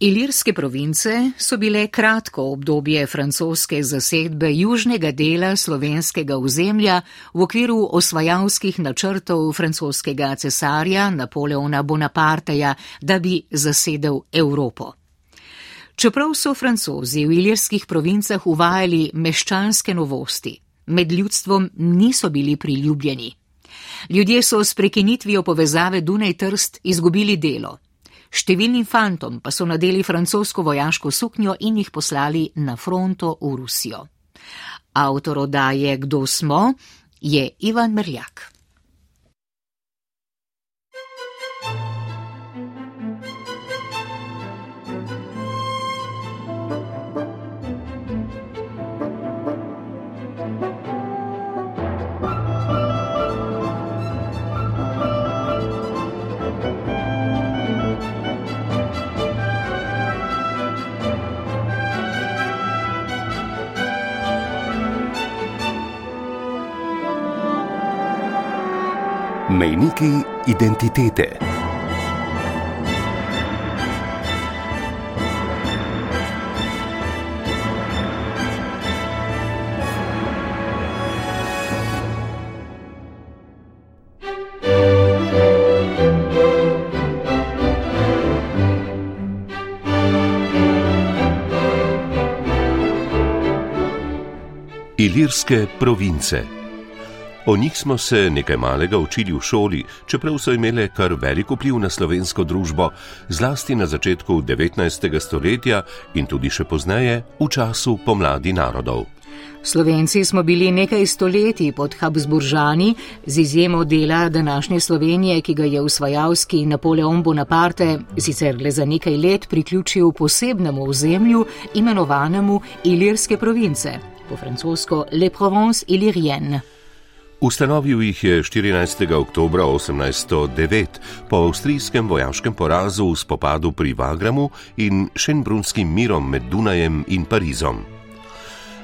Ilirske province so bile kratko obdobje francoske zasedbe južnega dela slovenskega ozemlja v okviru osvajalskih načrtov francoskega cesarja Napoleona Bonaparteja, da bi zasedel Evropo. Čeprav so francozi v ilirskih provincah uvajali meščanske novosti, med ljudstvom niso bili priljubljeni. Ljudje so s prekinitvijo povezave Dunaj-Trst izgubili delo. Številnim fantom pa so nadeli francosko vojaško suknjo in jih poslali na fronto v Rusijo. Avtor odaje Kdo smo je Ivan Merljak. Mejniki identitete. Ilirske province. O njih smo se nekaj malega učili v šoli, čeprav so imele kar veliko vpliv na slovensko družbo, zlasti na začetku 19. stoletja in tudi še pozneje, v času pomladi narodov. Slovenci smo bili nekaj stoletij pod Habsburžani, z izjemo dela današnje Slovenije, ki ga je usvajalski Napoleon Bonaparte sicer le za nekaj let priključil posebnemu ozemlju, imenovanemu Ilirske province, po francosko Le Provence Ilirienne. Ustanovil jih je 14. oktober 1809 po avstrijskem vojaškem porazu v spopadu pri Vagramu in Šenbrunskim mirom med Dunajem in Parizom.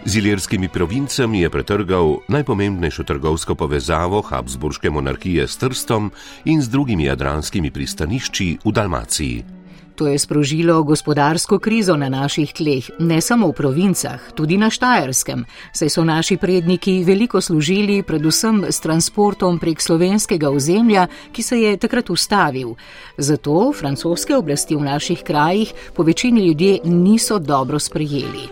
Z ilirskimi provincami je pretrgal najpomembnejšo trgovsko povezavo Habsburške monarhije s Trstom in z drugimi jadranskimi pristanišči v Dalmaciji. To je sprožilo gospodarsko krizo na naših tleh, ne samo v provincah, tudi na Štajerskem, saj so naši predniki veliko služili predvsem s transportom prek slovenskega ozemlja, ki se je takrat ustavil. Zato francoske oblasti v naših krajih po večini ljudje niso dobro sprejeli.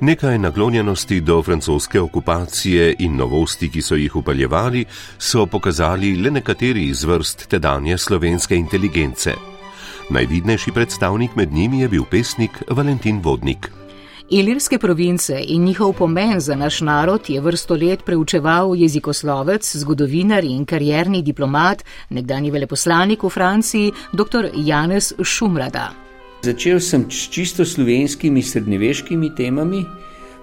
Nekaj naklonjenosti do francoske okupacije in novosti, ki so jih upeljevali, so pokazali le nekateri iz vrst tedanje slovenske inteligence. Najvidnejši predstavnik med njimi je bil pesnik Valentin Vodnik. Ilirske province in njihov pomen za naš narod je vrsto let preučeval jezikoslovec, zgodovinar in karjerni diplomat, nekdani veleposlanik v Franciji, dr. Janez Šumrada. Začel sem s čisto slovenskimi srednjeveškimi temami,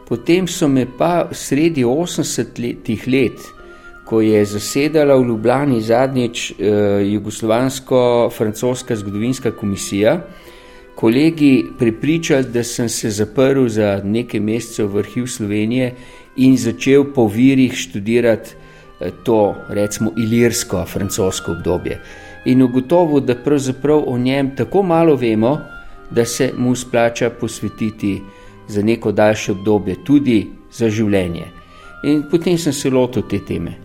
potem so me pa sredi 80-ih let, ko je zasedala v Ljubljani zadnjič eh, Jugoslovansko-francoska zgodovinska komisija, kolegi prepričali, da sem se zaprl za nekaj mesecev v arhiv Slovenije in začel po virih študirati eh, to, recimo, ilirsko francosko obdobje. In ugotovil, da pravzaprav o njem tako malo vemo, da se mu splača posvetiti za neko daljše obdobje, tudi za življenje. In potem sem se lotil te teme.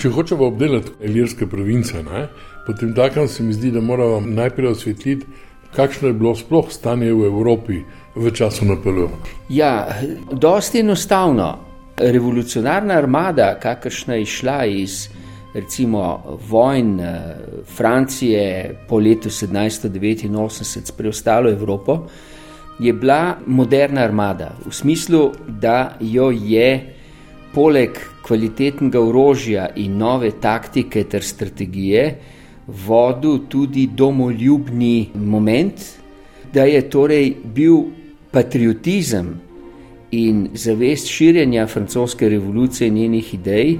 Če hočemo obdelati ilirske province, ne, potem takrat se mi zdi, da moramo najprej osvetliti, kakšno je bilo sploh stanje v Evropi v času Napoleona. Ja, dosti enostavno. Revolucionarna armada, kakršna je šla iz recimo vojn eh, Francije po letu 1789 preostalo Evropo, je bila moderna armada v smislu, da jo je poleg kvalitetnega orožja in nove taktike ter strategije vodil tudi domoljubni moment, da je torej bil patriotizem in zavest širjenja francoske revolucije in njenih idej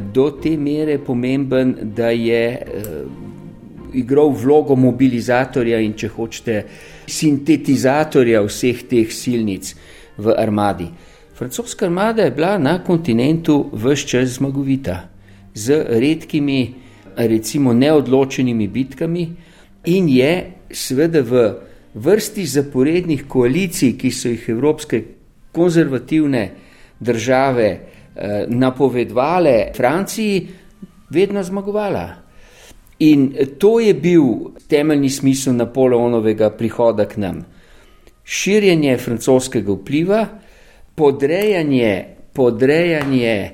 do te mere pomemben, da je eh, igral vlogo mobilizatorja in, če hočete, sintetizatorja vseh teh silnic v armadi. Francoska armada je bila na kontinentu vse čas zmagovita, z redkimi recimo neodločenimi bitkami in je seveda v vrsti zaporednih koalicij, ki so jih evropske konzervativne države eh, napovedovale Franciji, vedno zmagovala. In to je bil temeljni smisel Napoleonovega prihoda k nam. Širjenje francoskega vpliva, podrejanje, podrejanje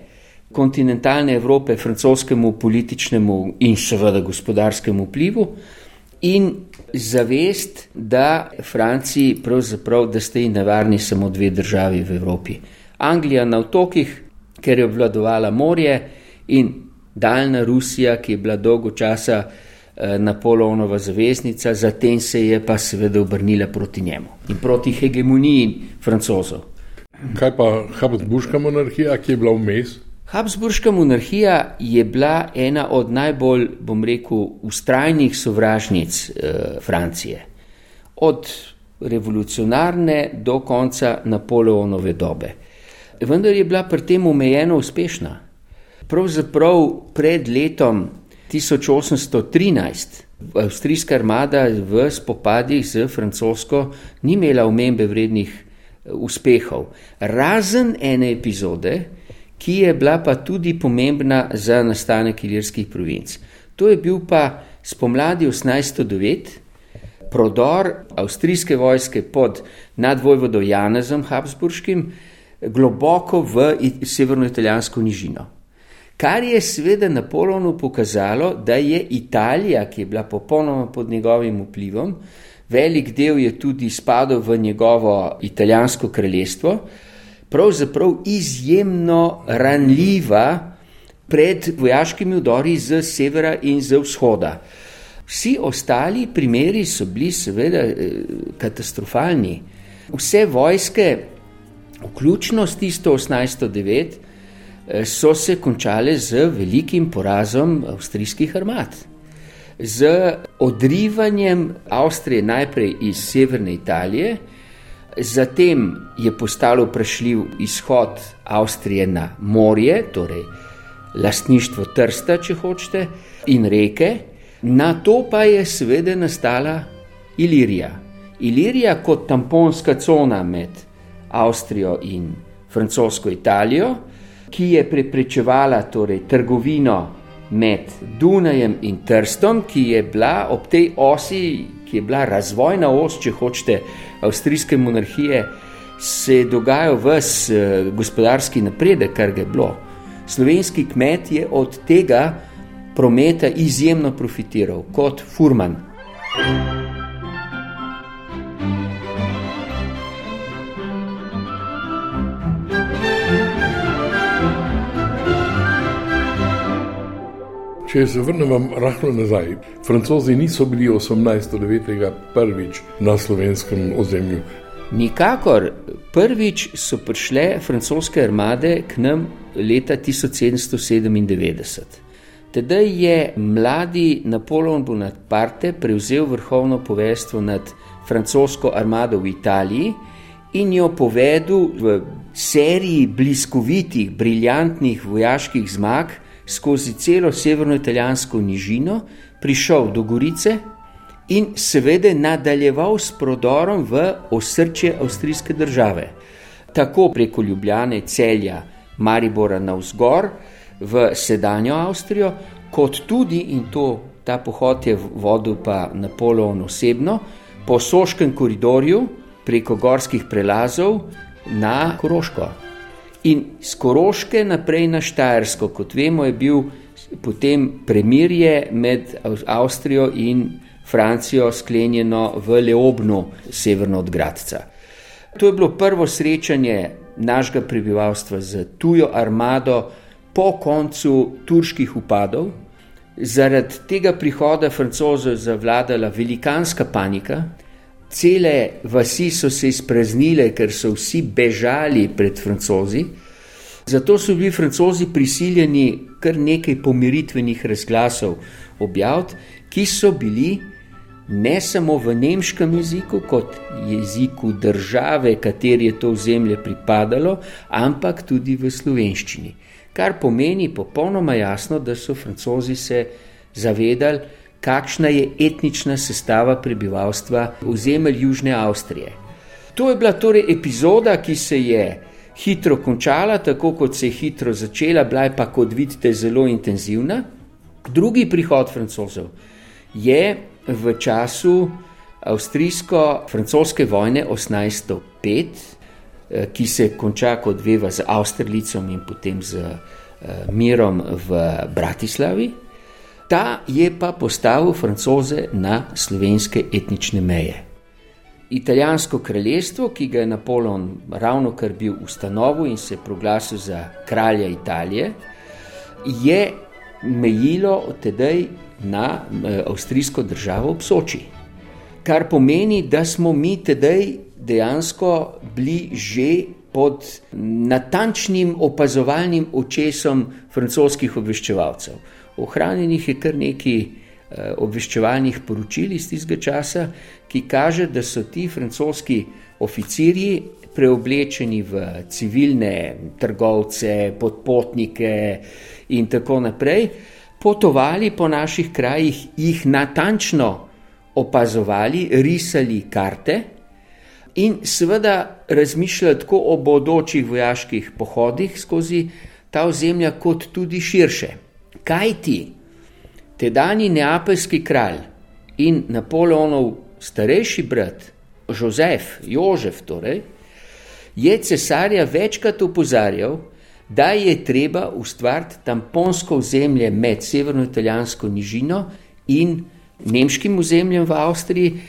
kontinentalne Evrope francoskemu političnemu in seveda gospodarskemu vplivu, in zavest, da Franciji pravzaprav, da ste jim nevarni samo dve državi v Evropi. Anglija na otokih, ker je obvladovala morje, in daljna Rusija, ki je bila dolgo časa eh, Napoleonova zaveznica, zatem se je pa seveda obrnila proti njemu in proti hegemoniji francozov. Kaj pa Habsburška monarhija, ki je bila vmes? Habsburška monarhija je bila ena od najbolj, bom rekel, ustrajnih sovražnic eh, Francije. Od revolucionarne do konca Napoleonove dobe. Vendar je bila pri tem omejeno uspešna. Pravzaprav pred letom 1813 avstrijska armada v spopadih z francosko ni imela omembe vrednih eh, uspehov, razen ene epizode, ki je bila pa tudi pomembna za nastanek ilirskih provinc. To je bil pa spomladi 1809 prodor avstrijske vojske pod nadvojvodo Janezom Habsburškim globoko v severno-italijansko nižino. Kar je seveda Napoleonu pokazalo, da je Italija, ki je bila popolnoma pod njegovim vplivom, velik del je tudi spadal v njegovo italijansko kraljestvo, pravzaprav izjemno ranljiva pred vojaškimi udori z severa in z vzhoda. Vsi ostali primeri so bili seveda eh, katastrofalni. Vse vojske, vključno s tisto 1809, eh, so se končale z velikim porazom avstrijskih armad. Z odrivanjem Avstrije najprej iz severne Italije, Zatem je postalo vprašljiv izhod Avstrije na morje, torej lastništvo Trsta, če hočete, in reke, na to pa je seveda nastala Ilirija. Ilirija kot tamponska cona med Avstrijo in francosko Italijo, ki je preprečevala torej, trgovino med Dunajem in Trstom, ki je bila ob tej osi ki je bila razvojna os, če hočete, avstrijske monarhije, se je dogajal vse eh, gospodarski napredek, kar je bilo. Slovenski kmet je od tega prometa izjemno profitiral kot furman. thank you Če se vrnemo rahlo nazaj, francozi niso bili 1809. prvič na slovenskem ozemlju. Nikakor prvič so prišle francoske armade k nam leta 1797. Tedaj je mladi Napoleon Bonaparte prevzel vrhovno poveljstvo nad francosko armado v Italiji in jo povedal v seriji bliskovitih, briljantnih vojaških zmag skozi celo severno-italijansko nižino, prišel do Gorice in seveda nadaljeval s prodorom v osrčje avstrijske države. Tako preko Ljubljane, celja, Maribora na vzgor v sedanjo Avstrijo, kot tudi, in to ta pohod je vodil pa Napoleon osebno, po Soškem koridorju preko gorskih prelazov na Koroško. In z Koroške naprej na Štajersko, kot vemo, je bil potem premirje med Avstrijo in Francijo sklenjeno v Leobnu, severno od Gradca. To je bilo prvo srečanje našega prebivalstva z tujo armado po koncu turških upadov. Zaradi tega prihoda francozov je zavladala velikanska panika, cele vasi so se izpraznile, ker so vsi bežali pred francozi. Zato so bili francozi prisiljeni kar nekaj pomiritvenih razglasov objaviti, ki so bili ne samo v nemškem jeziku, kot jeziku države, kateri je to ozemlje pripadalo, ampak tudi v slovenščini. Kar pomeni popolnoma jasno, da so francozi se zavedali, kakšna je etnična sestava prebivalstva ozemelj Južne Avstrije. To je bila torej epizoda, ki se je hitro končala, tako kot se je hitro začela, bila je pa, kot vidite, zelo intenzivna. Drugi prihod francozov je v času avstrijsko-francoske vojne 1805, eh, ki se konča, kot veva, z Avstrijcem in potem z eh, mirom v Bratislavi. Ta je pa postavil francoze na slovenske etnične meje. Italijansko kraljestvo, ki ga je Napoleon ravno kar bil ustanovil in se proglasil za kralja Italije, je mejilo tedaj na eh, avstrijsko državo ob Soči. Kar pomeni, da smo mi tedaj dejansko bili že pod natančnim opazovalnim očesom francoskih obveščevalcev. Ohranjenih je kar nekaj eh, obveščevalnih poročil iz tistega časa, ki kaže, da so ti francoski oficirji preoblečeni v civilne trgovce, podpotnike in tako naprej, potovali po naših krajih, jih natančno opazovali, risali karte in seveda razmišljali tako o bodočih vojaških pohodih skozi ta ozemlja, kot tudi širše. Kaj ti, tedajni neapeljski kralj in Napoleonov starejši brat, Jozef, Jožef, torej, je cesarja večkrat upozarjal, da je treba ustvariti tamponsko ozemlje med severno-italijansko nižino in nemškim ozemljem v Avstriji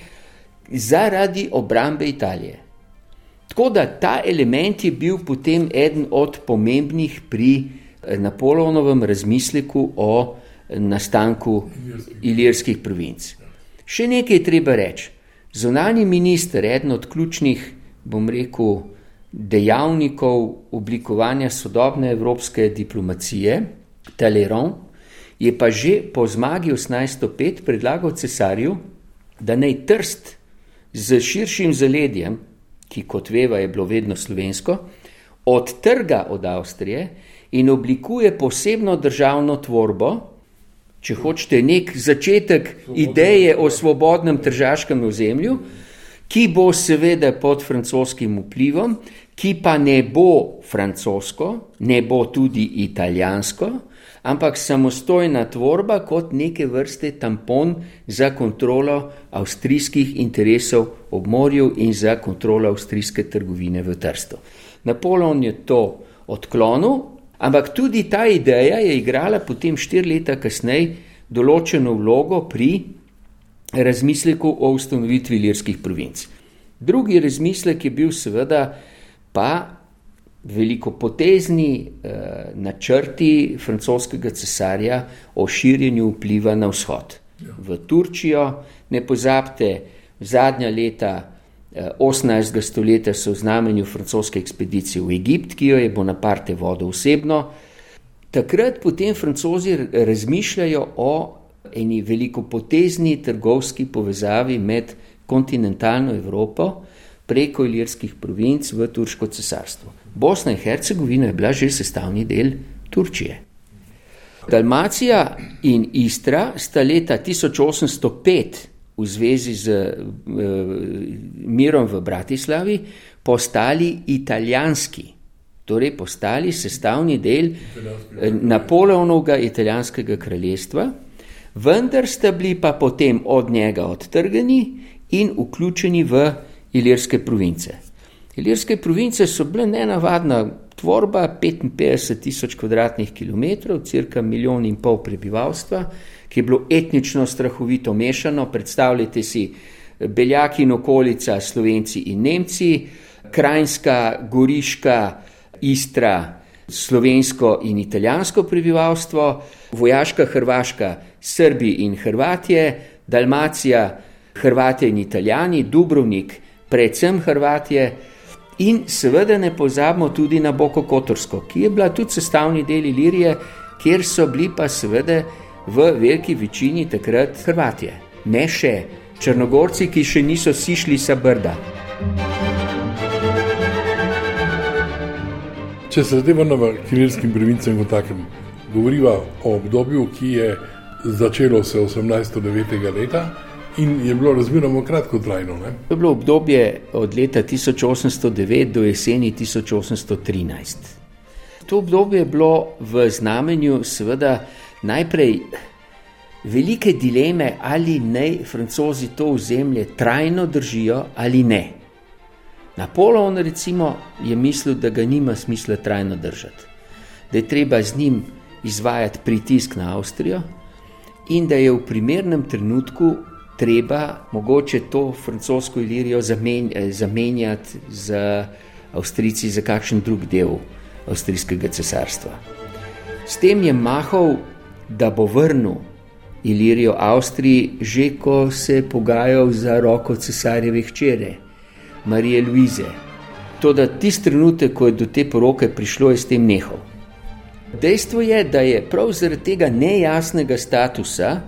zaradi obrambe Italije. Tako da ta element je bil potem eden od pomembnih pri Napoleonovem razmisleku o nastanku ilirskih provinc. Še nekaj je treba reči. Zunani minister, eden od ključnih, bom rekel, dejavnikov oblikovanja sodobne evropske diplomacije, Talleyrand, je pa že po zmagi 1805 predlagal cesarju, da naj trst z širšim zaledjem, ki kot veva je bilo vedno slovensko, odtrga od Avstrije in oblikuje posebno državno tvorbo, če hočete nek začetek ideje o svobodnem tržaškem ozemlju, ki bo seveda pod francoskim vplivom, ki pa ne bo francosko, ne bo tudi italijansko, ampak samostojna tvorba kot neke vrste tampon za kontrolo avstrijskih interesov ob morju in za kontrolo avstrijske trgovine v Trstu. Napoleon je to odklonil, ampak tudi ta ideja je igrala potem štiri leta kasneje določeno vlogo pri razmisleku o ustanovitvi lirskih provinc. Drugi razmislek je bil seveda pa veliko potezni eh, načrti francoskega cesarja o širjenju vpliva na vzhod. V Turčijo, ne pozabite, zadnja leta 18. stoletja so v znamenju francoske ekspedicije v Egipt, ki jo je Bonaparte vodil osebno. Takrat potem francozi razmišljajo o eni veliko potezni trgovski povezavi med kontinentalno Evropo preko ilirskih provinc v Turško cesarstvo. Bosna in Hercegovina je bila že sestavni del Turčije. Dalmacija in Istra sta leta 1805 v zvezi z uh, mirom v Bratislavi postali italijanski, torej postali sestavni del eh, Napoleonovega italijanskega kraljestva, vendar sta bili pa potem od njega odtrgani in vključeni v ilirske province. Ilirske province so bile nenavadna tvorba, 55 tisoč kvadratnih kilometrov, crka milijon in pol prebivalstva, ki je bilo etnično strahovito mešano. Predstavljajte si Beljaki in okolica, Slovenci in Nemci, Krajinska, Goriška, Istra, slovensko in italijansko prebivalstvo, vojaška Hrvaška, Srbi in Hrvatje, Dalmacija, Hrvatje in Italijani, Dubrovnik, predvsem Hrvatije, in seveda ne pozabimo tudi na Boko Kotorsko, ki je bila tudi sestavni del Ilirije, kjer so bili pa seveda v veliki večini takrat Hrvatije, ne še Črnogorci, ki še niso sišli sa brda. Če se zdaj vrnemo k ilirskim provincem, kot takem, govoriva o obdobju, ki je začelo se 1809. leta in je bilo razmeroma kratkotrajno. Ne? To je bilo obdobje od leta 1809 do jeseni 1813. To obdobje je bilo v znamenju, seveda, najprej velike dileme, ali naj francozi to ozemlje trajno držijo ali ne. Napoleon, recimo, je mislil, da ga nima smisla trajno držati, da je treba z njim izvajati pritisk na Avstrijo in da je v primernem trenutku treba mogoče to francosko ilirijo zamenjati z Avstrijci za kakšen drug del Avstrijskega cesarstva. S tem je mahal, da bo vrnil Ilirijo Avstriji, že ko se je pogajal za roko cesarjeve hčere, Marije Luize. To, da tisti trenutek, ko je do te poroke prišlo, je s tem nehal. Dejstvo je, da je prav zaradi tega nejasnega statusa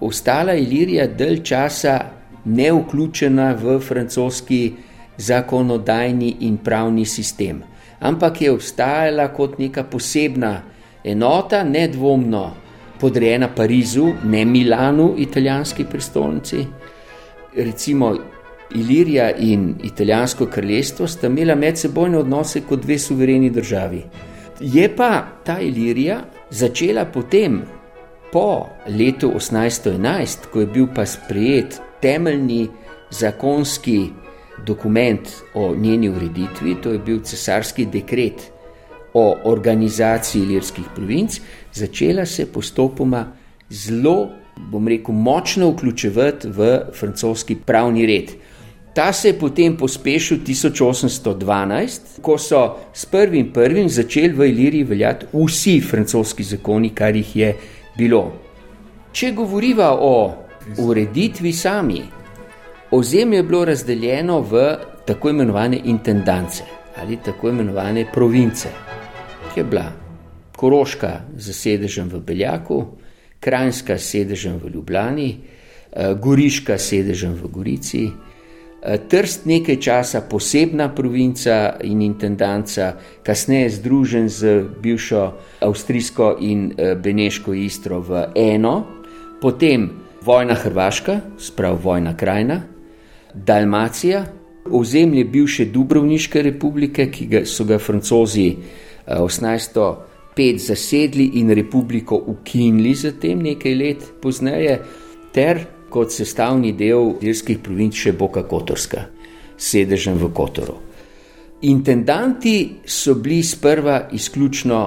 ostala Ilirija del časa neuključena v francoski zakonodajni in pravni sistem, ampak je obstajala kot neka posebna enota, nedvomno podrejena Parizu, ne Milanu, italijanski prestolnici. Recimo Ilirija in italijansko kraljestvo sta imela medsebojne odnose kot dve suvereni državi. Je pa ta Ilirija začela potem, po letu 1811, ko je bil pa sprejet temeljni zakonski dokument o njeni ureditvi, to je bil cesarski dekret o organizaciji ilirskih provinc, začela se postopoma zelo, bom rekel, močno vključevati v francoski pravni red. Ta se je potem pospešil 1812, ko so s prvim prvim začeli v Iliriji veljati vsi francoski zakoni, kar jih je bilo. Če govoriva o ureditvi sami, ozemlje je bilo razdeljeno v tako imenovane intendance ali tako imenovane province, je bila. Koroška z sedežem v Beljaku, Krajinska s sedežem v Ljubljani, eh, Goriška s sedežem v Gorici, eh, Trst nekaj časa posebna provinca in intendanca, kasneje združen z bivšo avstrijsko in eh, beneško istro v eno, potem vojna Hrvaška, sprav vojna krajina, Dalmacija, ozemlje bivše Dubrovniške republike, ki ga so ga francozi 18 spet zasedli in republiko ukinili zatem nekaj let pozneje, ter kot sestavni del irskih provinc še Boka Kotorska, sedežem v Kotoru. Intendanti so bili sprva izključno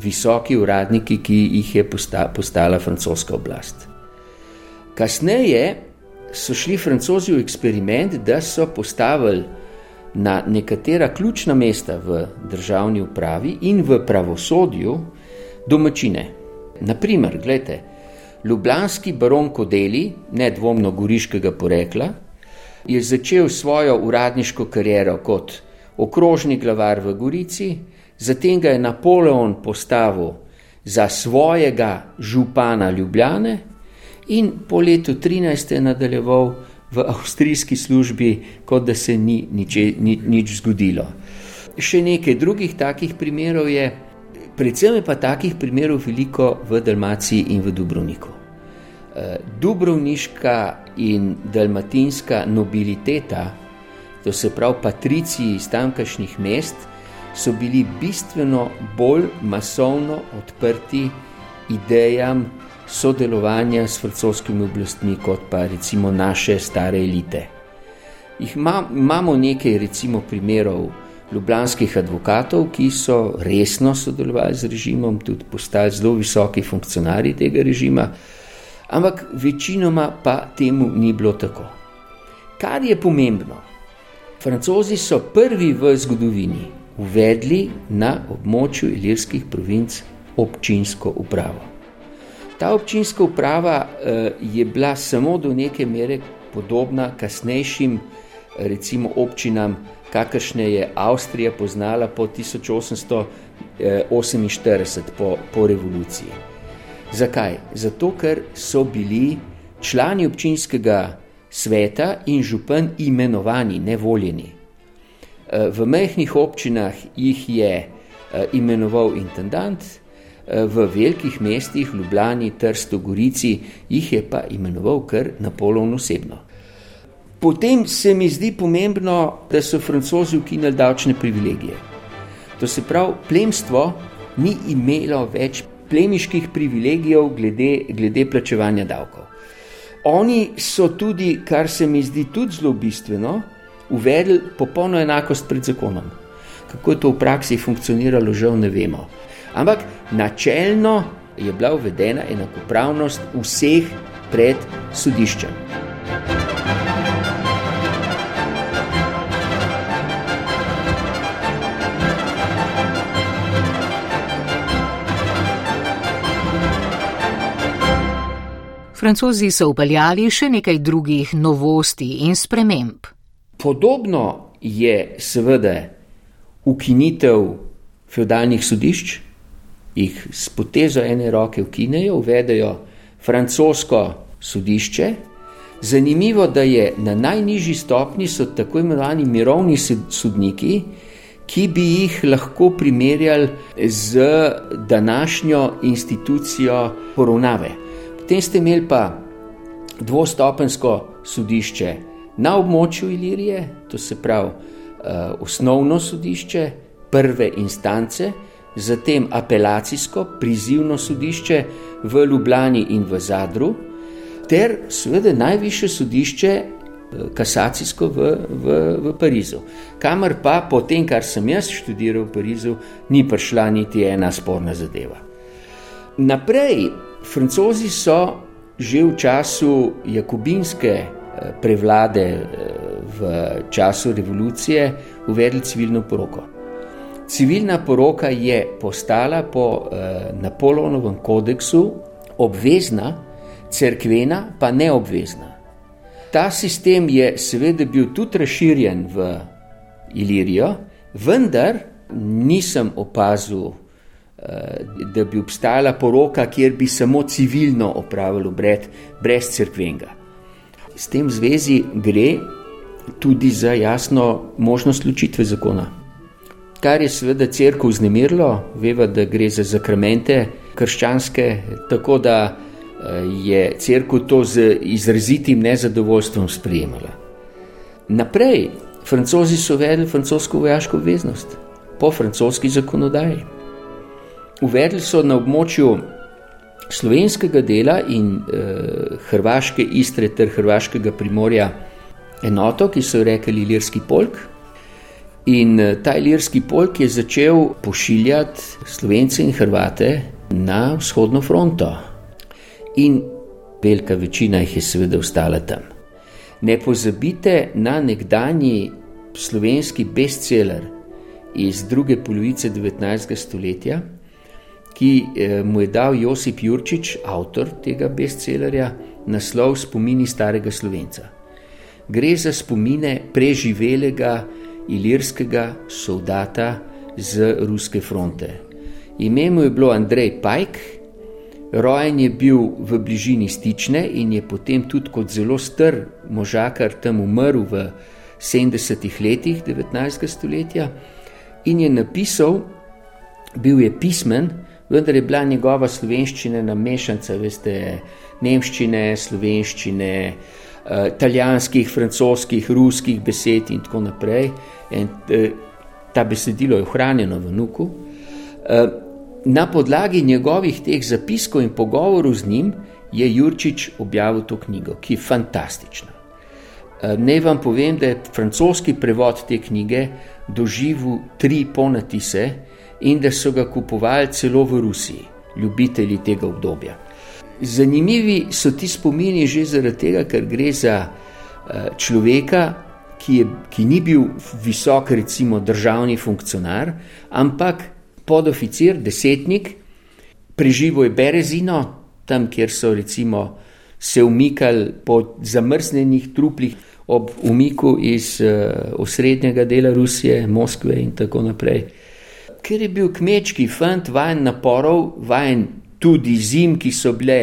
visoki uradniki, ki jih je postala francoska oblast. Kasneje so šli francozi v eksperiment, da so postavili na nekatera ključna mesta v državni upravi in v pravosodju domačine. Naprimer, gledajte, ljubljanski baron Kodeli, nedvomno goriškega porekla, je začel svojo uradniško kariero kot okrožni glavar v Gorici, zatem ga je Napoleon postavil za svojega župana Ljubljane in po letu 13 je nadaljeval v avstrijski službi, kot da se ni niče, ni, nič zgodilo. Še nekaj drugih takih primerov je, predvsem je pa takih primerov veliko v Dalmaciji in v Dubrovniku. Eh, Dubrovniška in dalmatinska nobiliteta, to se pravi patriciji iz tamkajšnjih mest, so bili bistveno bolj masovno odprti idejam sodelovanja s francoskimi oblastmi, kot pa recimo naše stare elite. Ima, imamo nekaj recimo primerov ljubljanskih advokatov, ki so resno sodelovali z režimom, tudi postali zelo visoki funkcionarji tega režima, ampak večinoma pa temu ni bilo tako. Kar je pomembno, francozi so prvi v zgodovini uvedli na območju ilirskih provinc občinsko upravo. Ta občinska uprava eh, je bila samo do neke mere podobna kasnejšim recimo, občinam, kakršne je Avstrija poznala po 1848, po, po revoluciji. Zakaj? Zato, ker so bili člani občinskega sveta in župan imenovani, ne voljeni. Eh, v mehkih občinah jih je eh, imenoval intendant, v velikih mestih, Ljubljani, Trstu, Gorici, jih je pa imenoval kar Napoleon osebno. Potem se mi zdi pomembno, da so francozi ukinili davčne privilegije. To se pravi, plemstvo ni imelo več plemiških privilegijev glede, glede plačevanja davkov. Oni so tudi, kar se mi zdi tudi zelo bistveno, uvedli popolno enakost pred zakonom. Kako je to v praksi funkcioniralo, žal ne vemo. Ampak načelno je bila uvedena enakopravnost vseh pred sodiščem. Francozi so upeljali še nekaj drugih novosti in sprememb. Podobno je seveda ukinitev feudalnih sodišč, jih s potezo ene roke ukinejo, uvedejo francosko sodišče. Zanimivo, da je na najnižji stopni so tako imenovani mirovni sodniki, ki bi jih lahko primerjali z današnjo institucijo poravnave. Potem ste imeli pa dvostopensko sodišče na območju Ilirije, to se pravi uh, osnovno sodišče prve instance, zatem apelacijsko prizivno sodišče v Ljubljani in v Zadru, ter seveda najviše sodišče uh, kasacijsko v, v, v Parizu. Kamor pa po tem, kar sem jaz študiral v Parizu, ni prišla niti ena sporna zadeva. Naprej Francozi so že v času jakobinske eh, prevlade, eh, v času revolucije, uvedli civilno poroko. Civilna poroka je postala po eh, Napoleonovem kodeksu obvezna, crkvena pa neobvezna. Ta sistem je seveda bil tudi razširjen v Ilirijo, vendar nisem opazil Eh, da bi obstajala poroka, kjer bi samo civilno opravili obred, brez crkvenega. S tem zvezi gre tudi za jasno možnost ločitve zakona. Kar je seveda crkvo vznemirilo, veva, da gre za zakramente krščanske, tako da eh, je crkva to z izrazitim nezadovoljstvom sprejemala. Naprej, francozi so uvedli francosko vojaško obveznost po francoski zakonodaji. Uvedli so na območju slovenskega dela in eh, hrvaške istre ter hrvaškega primorja enoto, ki so jo rekli Ilirski polk. In eh, ta Ilirski polk je začel pošiljati slovence in hrvate na vzhodno fronto. In velika večina jih je seveda ostala tam. Ne pozabite na nekdanji slovenski bestseller iz druge polovice 19. stoletja ki eh, mu je dal Josip Jurčič, avtor tega bestsellerja, naslov Spomini starega slovenca. Gre za spomine preživelega ilirskega soldata z ruske fronte. Ime mu je bilo Andrej Pajk, rojen je bil v bližini Stične in je potem tudi kot zelo str možakar tam umrl v 70-ih letih 19. stoletja in je napisal, bil je pismen, vendar je bila njegova slovenščina na mešanca, veste, nemščine, slovenščine, uh, italijanskih, francoskih, ruskih besed in tako naprej. In, uh, ta besedilo je ohranjeno v Nuku. Uh, na podlagi njegovih teh zapiskov in pogovorov z njim je Jurčič objavil to knjigo, ki je fantastična. Ne vam povem, da je francoski prevod te knjige doživel tri ponatise, in da so ga kupovali celo v Rusiji, ljubitelji tega obdobja. Zanimivi so ti spomini že zaradi tega, ker gre za eh, človeka, ki, je, ki ni bil visok, recimo državni funkcionar, ampak podoficir, desetnik, preživel je Berezino, tam, kjer so recimo se umikali po zamrznenih truplih ob umiku iz uh, osrednjega dela Rusije, Moskve in tako naprej. Ker je bil kmečki fant vajen naporov, vajen tudi zim, ki so bile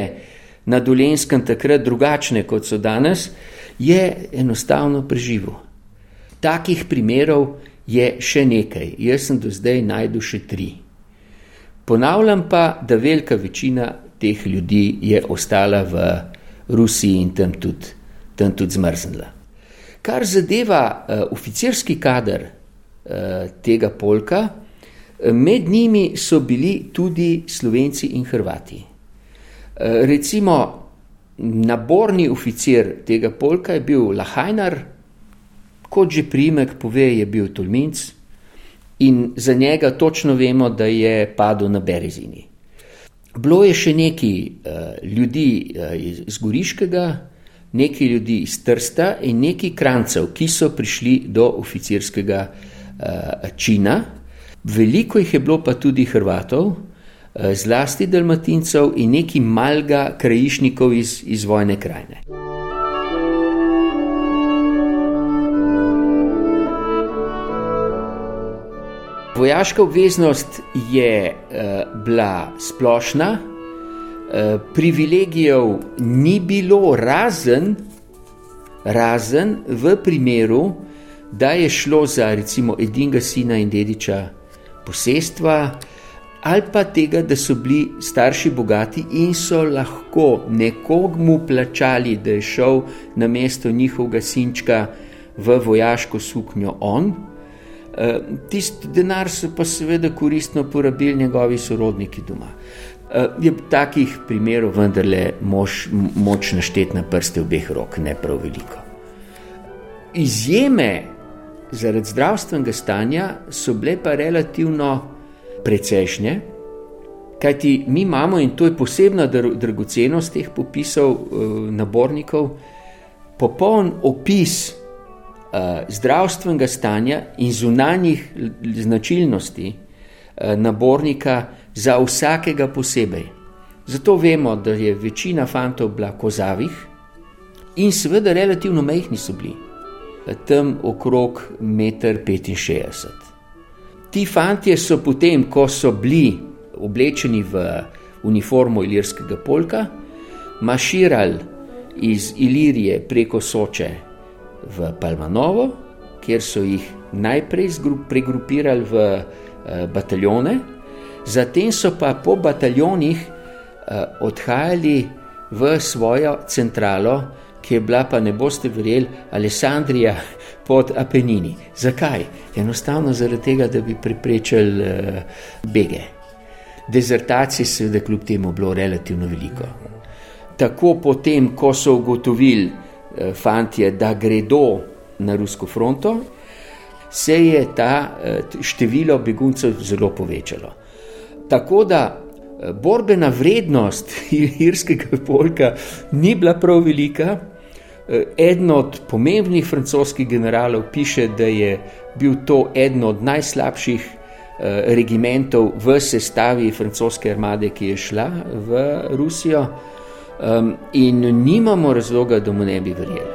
na dolenskem takrat drugačne kot so danes, je enostavno preživel. Takih primerov je še nekaj, jaz sem do zdaj najdel še tri. Ponavljam pa, da velika večina teh ljudi je ostala v Rusiji in tam tudi, tam tudi zmrznila. Kar zadeva uh, oficirski kader uh, tega polka, med njimi so bili tudi Slovenci in Hrvati. Uh, recimo, naborni oficir tega polka je bil Lahajnar, kot že primek pove, je bil Tolminc in za njega točno vemo, da je padel na Berezini. Bilo je še nekaj uh, ljudi uh, iz Goriškega, nekaj ljudi iz Trsta in nekaj krancev, ki so prišli do oficirskega uh, čina. Veliko jih je bilo pa tudi Hrvatov, zlasti Dalmatincev in nekaj malga krajišnikov iz, iz vojne krajine. Vojaška obveznost je uh, bila splošna, uh, privilegijev ni bilo, razen, razen v primeru, da je šlo za recimo edinega sina in dediča posestva, ali pa tega, da so bili starši bogati in so lahko nekomu plačali, da je šel na mesto njihovega sinčka v vojaško suknjo on. Eh, tisti denar so pa seveda koristno porabili njegovi sorodniki doma. Eh, je takih primerov vendarle moč, moč našteti na prste obeh rok, ne prav veliko. Izjeme zaradi zdravstvenega stanja so bile pa relativno precejšnje, kajti mi imamo, in to je posebna dragocenost teh popisov eh, nabornikov, popoln opis Eh, zdravstvenega stanja in zunanjih značilnosti eh, nabornika za vsakega posebej. Zato vemo, da je večina fantov bila kozavih in seveda relativno mehki so bili, tam okrog 1,65 m. Ti fanti so potem, ko so bili oblečeni v uniformo ilirskega polka, maširali iz Ilirije preko Soče v Palmanovo, kjer so jih najprej pregrupirali v uh, bataljone, zatem so pa po bataljonih uh, odhajali v svojo centralo, ki je bila, pa ne boste verjeli, Alessandrija pod Apenini. Zakaj? Enostavno zaradi tega, da bi preprečili uh, bege. Dezertacij se je, kljub temu, bilo relativno veliko. Tako potem, ko so ugotovili, Eh, fantje, da gredo na rusko fronto, se je ta eh, število beguncev zelo povečalo. Tako da borbena vrednost irskega polka ni bila prav velika. Eden od pomembnih francoskih generalov piše, da je bil to eden od najslabših regimentov v sestavi francoske armade, ki je šla v Rusijo in nimamo razloga, da mu ne bi verjeli.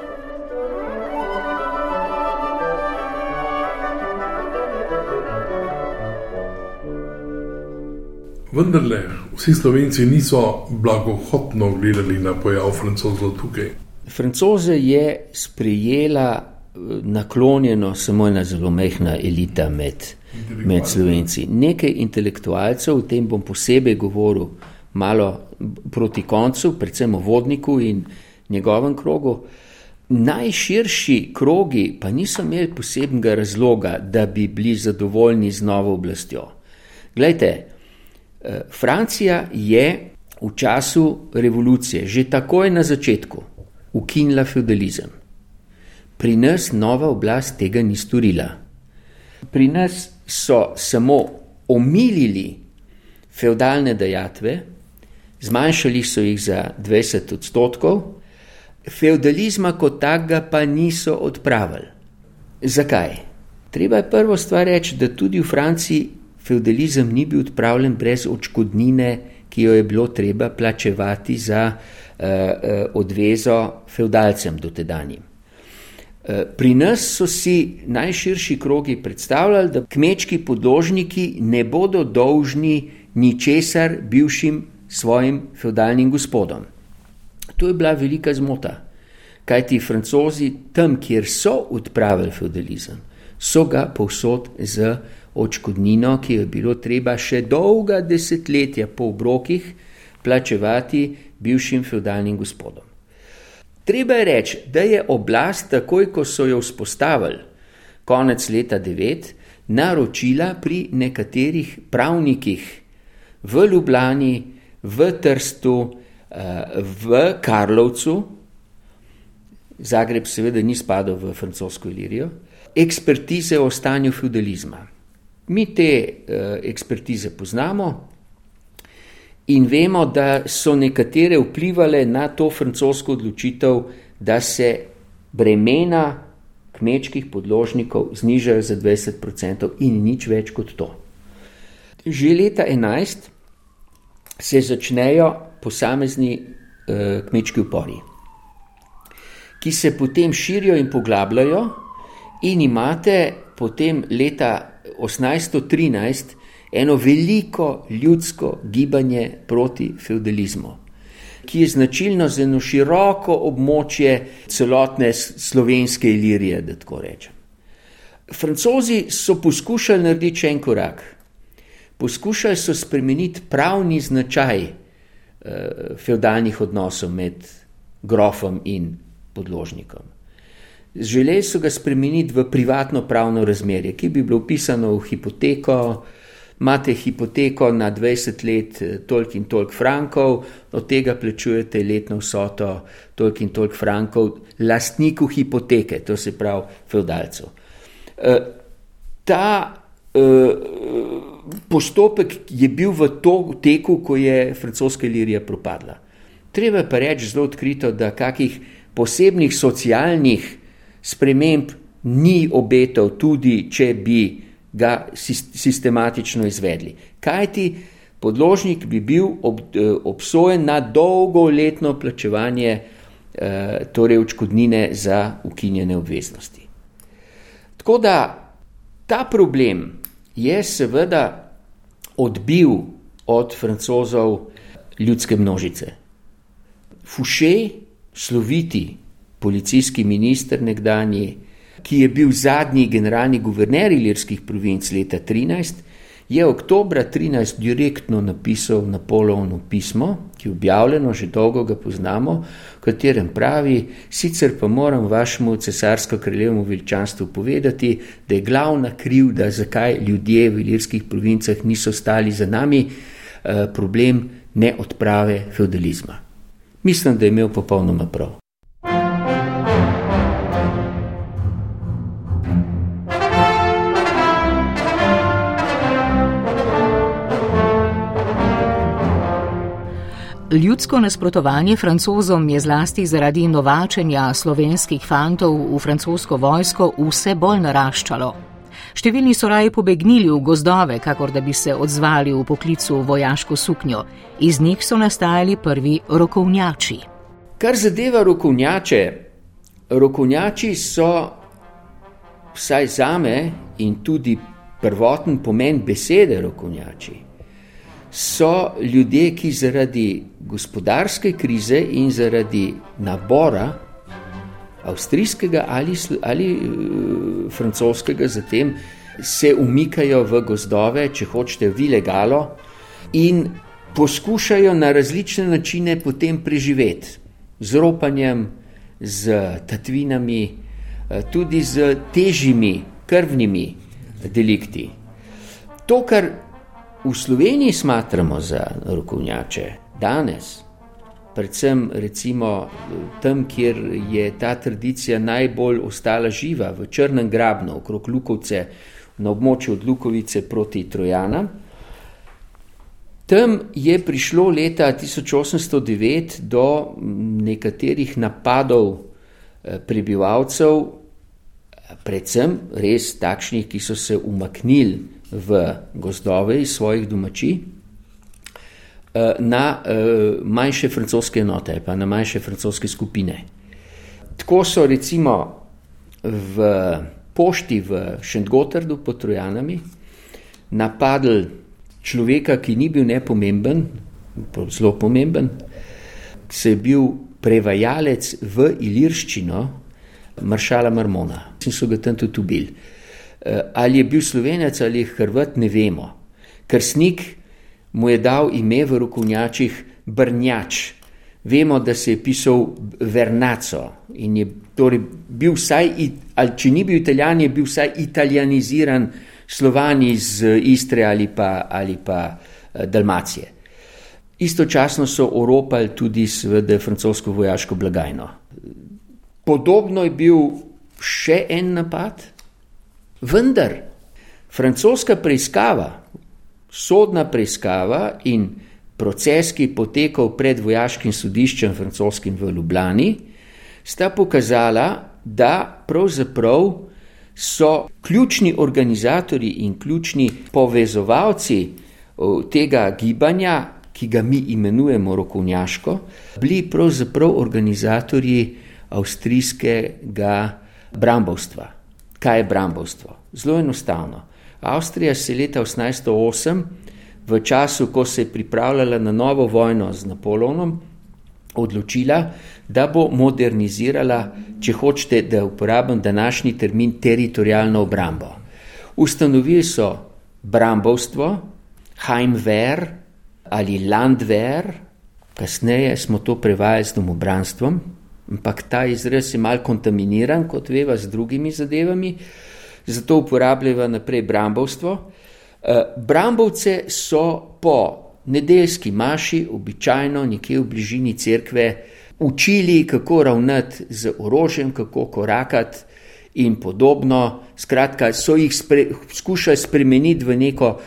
Vendar le, vsi slovenci niso blagohotno gledali na pojav francozov tukaj. Francoze je sprejela eh, naklonjeno samo ena zelo mehna elita med, med slovenci. Nekaj intelektualcev, o tem bom posebej govoril, malo proti koncu, predvsem o vodniku in njegovem krogu. Najširši krogi pa niso imeli posebnega razloga, da bi bili zadovoljni z novo oblastjo. Glejte, eh, Francija je v času revolucije, že takoj na začetku, ukinila feudalizem. Pri nas nova oblast tega ni storila. Pri nas so samo omilili feudalne dejatve, zmanjšali so jih za 20 odstotkov, feudalizma kot takega pa niso odpravili. Zakaj? Treba je prvo stvar reči, da tudi v Franciji feudalizem ni bil odpravljen brez odškodnine, ki jo je bilo treba plačevati za odvezo feudalcem dotedanjim. Eh, pri nas so si najširši krogi predstavljali, da kmečki podložniki ne bodo dolžni ničesar bivšim svojim feudalnim gospodom. To je bila velika zmota, kajti francozi tam, kjer so odpravili feudalizem, so ga povsod z očkodnino, ki jo je bilo treba še dolga desetletja po obrokih plačevati bivšim feudalnim gospodom. Treba je reči, da je oblast, takoj ko so jo vzpostavili, konec leta 9, naročila pri nekaterih pravnikih v Ljubljani, v Trstu, eh, v Karlovcu, Zagreb seveda ni spadal v francosko Ilirijo, ekspertize o stanju feudalizma. Mi te uh, ekspertize poznamo in vemo, da so nekatere vplivali na to francosko odločitev, da se bremena kmečkih podložnikov znižajo za 20% in nič več kot to. Že leta 11 se začnejo posamezni uh, kmečki upori, ki se potem širijo in poglabljajo, in imate potem leta 1813 eno veliko ljudsko gibanje proti feudalizmu, ki je značilno za eno široko območje celotne slovenske ilirije, da tako rečem. Francozi so poskušali narediti še en korak. Poskušali so spremeniti pravni značaj eh, feudalnih odnosov med grofom in podložnikom. Želeli so ga spremeniti v privatno pravno razmerje, ki bi bilo upisano v hipoteko. Imate hipoteko na 20 let, eh, toliko in toliko frankov, od tega plačujete letno vsoto, toliko in toliko frankov, lastniku hipoteke, to se pravi, feudalcu. Eh, ta eh, postopek je bil v to teku, ko je francoska Ilirija propadla. Treba pa reči zelo odkrito, da kakih posebnih socialnih sprememb ni obetov, tudi če bi ga sistematično izvedli. Kaj ti podložnik bi bil ob, eh, obsojen na dolgoletno plačevanje eh, torej očkodnine za ukinjene obveznosti. Tako da ta problem je seveda odbil od francozov ljudske množice. Fouché, sloviti policijski minister nekdanji, ki je bil zadnji generalni guverner ilirskih provinc leta 13, je oktobra 13 direktno napisal Napoleonu pismo, ki je objavljeno, že dolgo ga poznamo, v katerem pravi: Sicer pa moram vašemu cesarsko-kraljevemu veličanstvu povedati, da je glavna krivda, zakaj ljudje v ilirskih provincah niso stali za nami, eh, problem ne odprave feudalizma. Mislim, da je imel popolnoma prav. Ljudsko nasprotovanje francozom je zlasti zaradi novačenja slovenskih fantov v francosko vojsko vse bolj naraščalo. Številni so raje pobegnili v gozdove, kakor da bi se odzvali v poklicu vojaško suknjo. Iz njih so nastajali prvi rokovnjači. Kar zadeva rokovnjače, rokovnjači so, vsaj za me, in tudi prvoten pomen besede rokovnjači so ljudje, ki zaradi gospodarske krize in zaradi nabora avstrijskega ali, ali uh, francoskega, zatem se umikajo v gozdove, če hočete, v ilegalo in poskušajo na različne načine potem preživeti, z ropanjem, z tatvinami, eh, tudi z težjimi krvnimi delikti. To, kar v Sloveniji smatramo za rokovnjače danes, predvsem recimo tam, kjer je ta tradicija najbolj ostala živa, v Črnem grabnu, okrog Lukovce, na območju od Lukovice proti Trojana. Tam je prišlo leta 1809 do nekaterih napadov eh, prebivalcev, predvsem res takšnih, ki so se umaknili v gozdove iz svojih domači eh, na eh, manjše francoske enote, pa na manjše francoske skupine. Tako so recimo v pošti v Šentgotardu pod Trojanami napadli človeka, ki ni bil nepomemben, zelo pomemben, se je bil prevajalec v ilirščino maršala Marmona in so ga tam tudi ubili. Ali je bil slovenec ali hrvat, ne vemo. Krstnik mu je dal ime v rokovnjačih Brnjač. Vemo, da se je pisal Vernaco in je torej bil vsaj, ali če ni bil italijan, je bil vsaj italijaniziran slovan iz Istre ali pa, ali pa eh, Dalmacije. Istočasno so oropali tudi seveda francosko vojaško blagajno. Podobno je bil še en napad, vendar francoska preiskava, sodna preiskava in proces, ki je potekal pred vojaškim sodiščem francoskim v Ljubljani, sta pokazala, da pravzaprav so ključni organizatori in ključni povezovalci tega gibanja, ki ga mi imenujemo rokovnjaško, bili pravzaprav organizatorji avstrijskega brambovstva. Kaj je brambovstvo? Zelo enostavno. Avstrija se je leta 1808, v času, ko se je pripravljala na novo vojno z Napoleonom, odločila, da bo modernizirala, če hočete, da uporabim današnji termin, teritorijalno obrambo. Ustanovili so brambovstvo, Heimwehr ali Landwehr, kasneje smo to prevajali z domobranstvom, ampak ta izraz je mal kontaminiran, kot veva, z drugimi zadevami, zato uporabljajo naprej brambovstvo. Eh, brambovce so po nedeljski maši, običajno nekje v bližini cerkve, učili, kako ravnati z orožjem, kako korakati in podobno. Skratka, so jih spre, skušali spremeniti v neko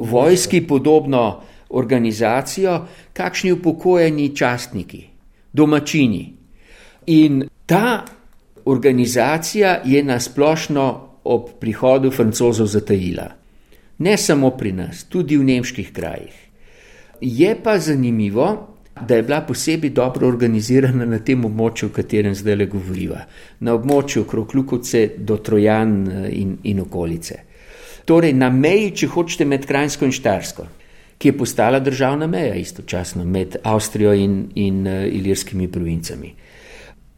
vojski podobno organizacijo, kakšni upokojeni častniki, domačini. In ta organizacija je nasplošno ob prihodu francozov zatajila. Ne samo pri nas, tudi v nemških krajih. Je pa zanimivo, da je bila posebej dobro organizirana na tem območju, o katerem zdaj le govoriva, na območju okrog Lukovce do Trojan eh, in, in okolice. Torej, na meji, če hočete, med Krajinsko in Štarsko, ki je postala državna meja istočasno med Avstrijo in, in uh, ilirskimi provincami.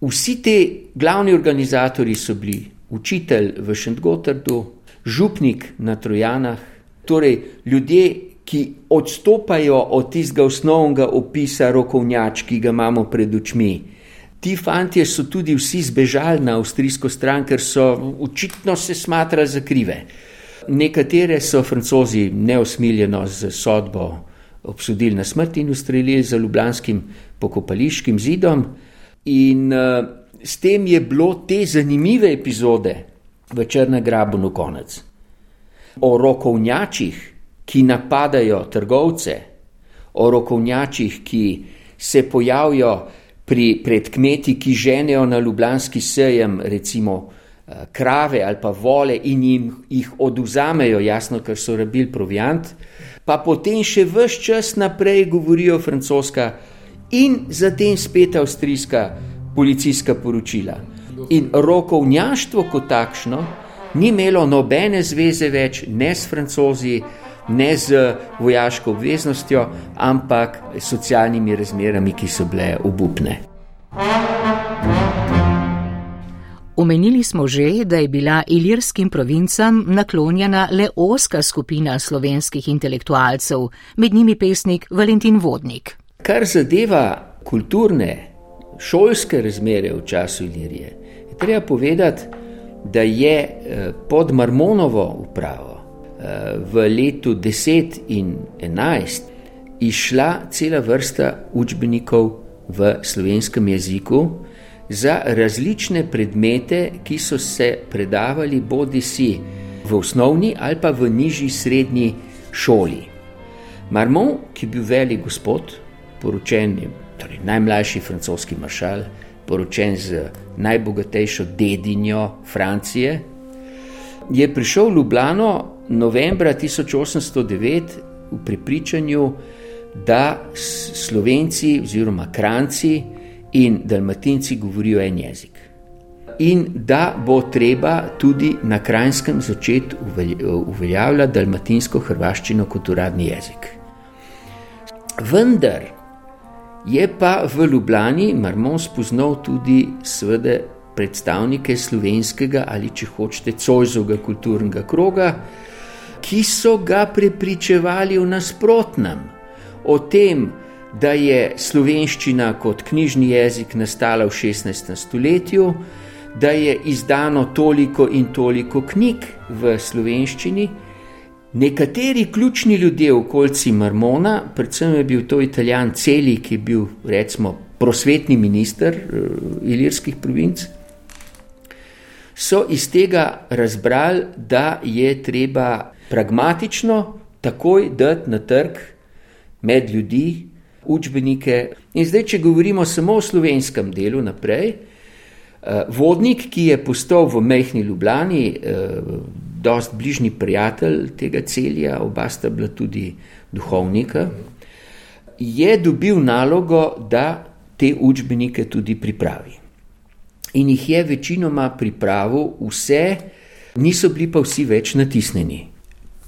Vsi ti glavni organizatori so bili učitelj v Šentgotardu, župnik na Trojanah, torej ljudje, ki odstopajo od tistega osnovnega opisa rokovnjač, ki ga imamo pred očmi. Ti fanti so tudi vsi zbežali na avstrijsko stran, ker so očitno se smatrali za krive. Nekatere so francozi neosmiljeno z sodbo obsodili na smrt in ustrelili za ljubljanskim pokopališkim zidom. In uh, s tem je bilo te zanimive epizode v Črnem grabu na konec. O rokovnjačih, ki napadajo trgovce, o rokovnjačih, ki se pojavijo pri, pred kmeti, ki ženejo na ljubljanski sejem, recimo uh, krave ali pa vole in jim jih oduzamejo, jasno, ker so rabili proviant, pa potem še vse čas naprej govorijo francoska in zatem spet avstrijska policijska poročila. In rokovnjaštvo kot takšno ni imelo nobene zveze več ne s francozi, ne z vojaško obveznostjo, ampak s socialnimi razmerami, ki so bile obupne. Omenili smo že, da je bila ilirskim provincam naklonjena le oska skupina slovenskih intelektualcev, med njimi pesnik Valentin Vodnik. Kar zadeva kulturne, šolske razmere v času Ilirije, je treba povedati, da je eh, pod Marmonovo upravo eh, v letu 10 in 11 išla cela vrsta učbenikov v slovenskem jeziku za različne predmete, ki so se predavali bodi si v osnovni ali pa v nižji srednji šoli. Marmon, ki je bil velik gospod, poročen, torej najmlajši francoski maršal, poročen z najbogatejšo dedinjo Francije, je prišel v Ljubljano novembra 1809 v prepričanju, da Slovenci oziroma Kranci in Dalmatinci govorijo en jezik. In da bo treba tudi na krajskem začeti uveljavljati dalmatinsko-hrvaščino kot uradni jezik. Vendar je pa v Ljubljani Marmon spoznal tudi svede predstavnike slovenskega ali če hočete cojzovega kulturnega kroga, ki so ga prepričevali v nasprotnem, o tem, da je slovenščina kot knjižni jezik nastala v 16. stoletju, da je izdano toliko in toliko knjig v slovenščini. Nekateri ključni ljudje v okolici Marmona, predvsem je bil to italijan Celi, ki je bil recimo prosvetni minister uh, ilirskih provinc, so iz tega razbrali, da je treba pragmatično takoj dati na trg med ljudi učbenike. In zdaj, če govorimo samo o slovenskem delu naprej, uh, vodnik, ki je postal v mehni Ljubljani, uh, dost bližnji prijatelj tega celja, oba sta bila tudi duhovnika, je dobil nalogo, da te učbenike tudi pripravi. In jih je večinoma pripravil vse, niso bili pa vsi več natisnjeni.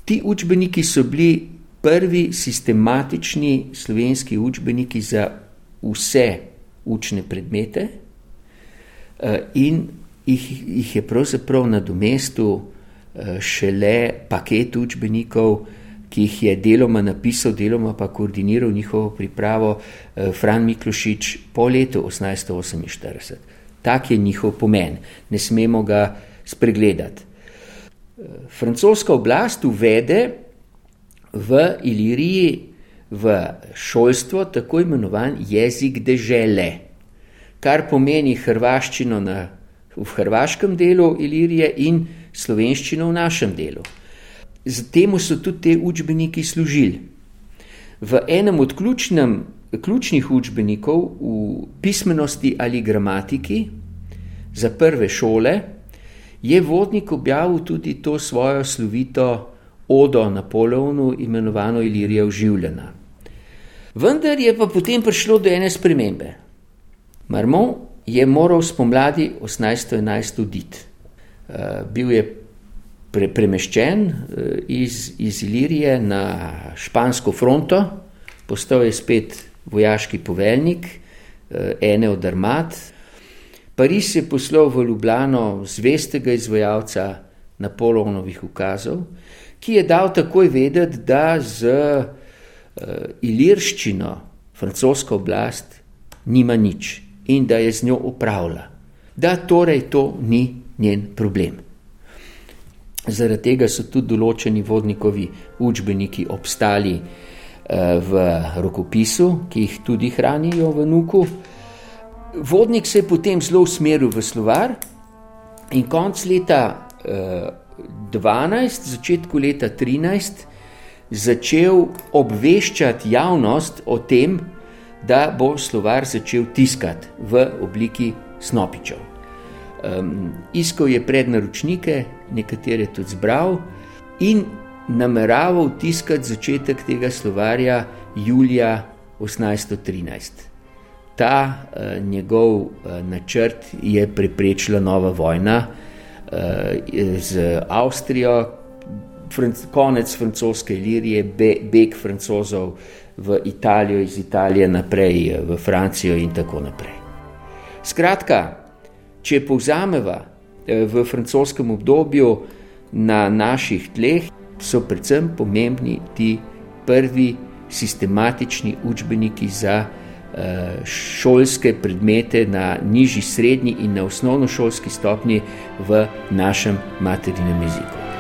Ti učbeniki so bili prvi sistematični slovenski učbeniki za vse učne predmete, eh, in jih, jih je pravzaprav na domestu eh, šele paket učbenikov, ki jih je deloma napisal, deloma pa koordiniral njihovo pripravo eh, Fran Miklošič po letu 1848. Tak je njihov pomen, ne smemo ga spregledati. Francoska oblast uvede v Iliriji v šolstvo tako imenovan jezik dežele, kar pomeni hrvaščino na, v hrvaškem delu Ilirije in slovenščino v našem delu. Temu so tudi te učbeniki služili. V enem od ključnem, ključnih učbenikov v pismenosti ali gramatiki za prve šole je vodnik objavil tudi to svojo slovito odo Napoleonu, imenovano Ilirija uživljena. Vendar je pa potem prišlo do ene spremembe. Marmon je moral spomladi 1811 oditi. Uh, bil je pre, premeščen uh, iz, iz Ilirije na špansko fronto, postal je spet vojaški poveljnik uh, ene od armad, Pariz je poslal v Ljubljano zvestega izvajalca Napoleonovih ukazov, ki je dal takoj vedeti, da z ilirščino francoska oblast nima nič in da je z njo upravlja. Da torej to ni njen problem. Zaradi tega so tudi določeni vodnikovi učbeniki obstali uh, v rokopisu, ki jih tudi hranijo v Nuku. Vodnik se je potem zelo usmeril v slovar in konc leta eh, 12, začetku leta 13, začel obveščati javnost o tem, da bo slovar začel tiskati v obliki snopičev. Um, iskal je prednaročnike, nekatere tudi zbral in nameraval tiskati začetek tega slovarja julija 1813 ta uh, njegov uh, načrt je preprečila nova vojna uh, z Avstrijo, franc konec francoske lirije, be beg francozov v Italijo, iz Italije naprej v Francijo in tako naprej. Skratka, če povzameva v francoskem obdobju na naših tleh, so predvsem pomembni ti prvi sistematični učbeniki za Eh, šolske predmete na nižji, srednji in na osnovnošolski stopni v našem materinem jeziku.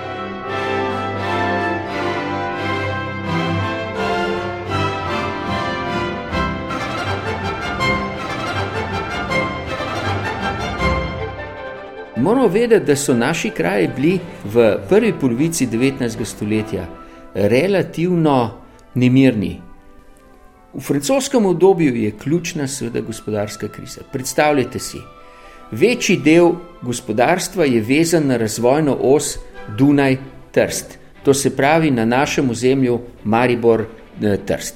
Moramo vedeti, da so naši kraji bili v prvi polovici 19. stoletja relativno nemirni, V francoskem obdobju je ključna, seveda, gospodarska kriza. Predstavljajte si, večji del gospodarstva je vezan na razvojno os Dunaj-Trst, to se pravi na našem ozemlju Maribor-Trst.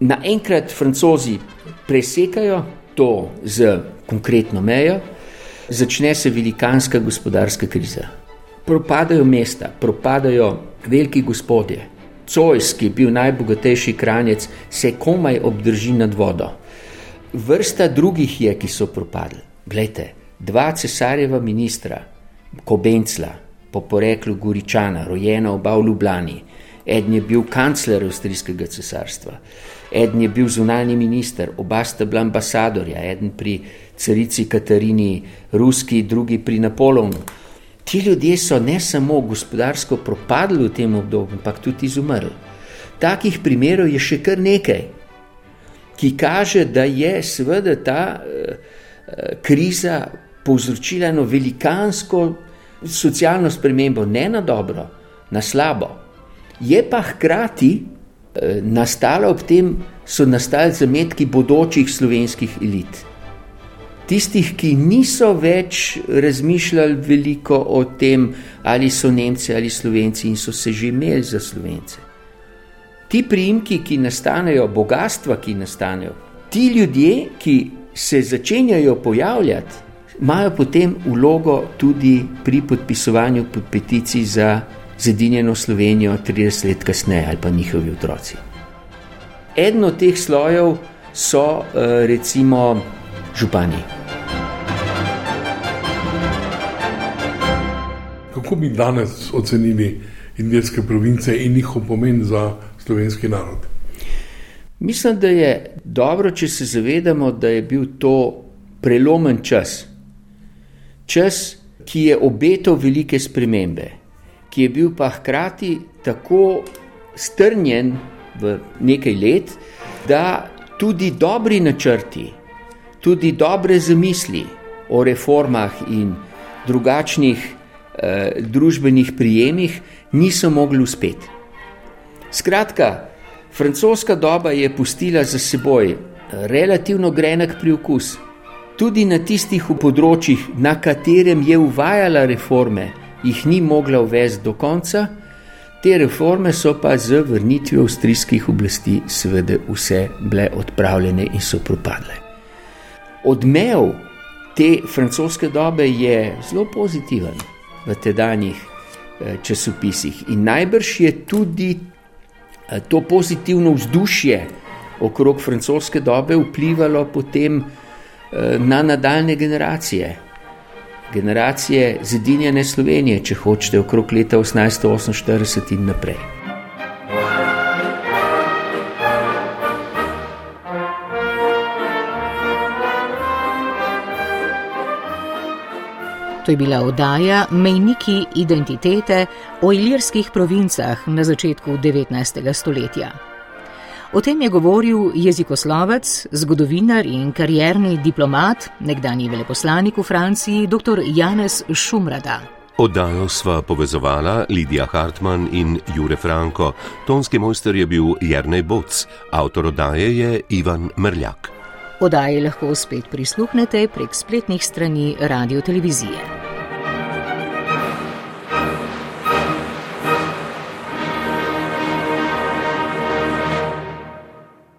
Naenkrat francozi presekajo to z konkretno mejo, začne se velikanska gospodarska kriza. Propadajo mesta, propadajo veliki gospodje, Cojs, ki je bil najbogatejši kranjec, se komaj obdrži nad vodo. Vrsta drugih je, ki so propadli. Glejte, dva cesarjeva ministra, Kobencla, po poreklu Goričana, rojena oba v Ljubljani. Eden je bil kancler Avstrijskega cesarstva, eden je bil zunani minister, oba sta bila ambasadorja, eden pri carici Katarini, ruski, drugi pri Napoleonu. Ti ljudje so ne samo gospodarsko propadli v tem obdobju, ampak tudi izumrli. Takih primerov je še kar nekaj, ki kaže, da je seveda ta uh, kriza povzročila eno velikansko socialno spremembo, ne na dobro, na slabo. Je pa hkrati uh, nastala ob tem, so nastali zametki bodočih slovenskih elit tistih, ki niso več razmišljali veliko o tem, ali so Nemci ali Slovenci in so se že imeli za Slovence. Ti priimki, ki nastanejo, bogatstva, ki nastanejo, ti ljudje, ki se začenjajo pojavljati, imajo potem vlogo tudi pri podpisovanju pod peticij za zedinjeno Slovenijo 30 let kasneje ali pa njihovi otroci. Eden od teh slojev so eh, recimo župani. Kako bi danes ocenili indijske province in njihov pomen za slovenski narod? Mislim, da je dobro, če se zavedamo, da je bil to prelomen čas. Čas, ki je obetal velike spremembe, ki je bil pa hkrati tako strnjen v nekaj let, da tudi dobri načrti, tudi dobre zamisli o reformah in drugačnih družbenih prijemih niso mogli uspeti. Skratka, francoska doba je pustila za seboj relativno grenek priokus. Tudi na tistih področjih, na katerem je uvajala reforme, jih ni mogla uvesti do konca, te reforme so pa z vrnitvijo avstrijskih oblasti, seveda, vse bile odpravljene in so propadle odmev te francoske dobe je zelo pozitiven v tedanjih eh, časopisih. In najbrž je tudi eh, to pozitivno vzdušje okrog francoske dobe vplivalo potem eh, na nadaljne generacije. Generacije zedinjene Slovenije, če hočete, okrog leta 1848 in naprej. To je bila oddaja Mejniki identitete o ilirskih provincah na začetku 19. stoletja. O tem je govoril jezikoslovec, zgodovinar in karierni diplomat, nekdani veleposlanik v Franciji, dr. Janez Šumrada. Oddajo sva povezovala Lidija Hartmann in Jure Franko, tonski mojster je bil Jrnej Boc, avtor oddaje je Ivan Mrljak. Podaji lahko spet prisluhnete prek spletnih strani radio televizije.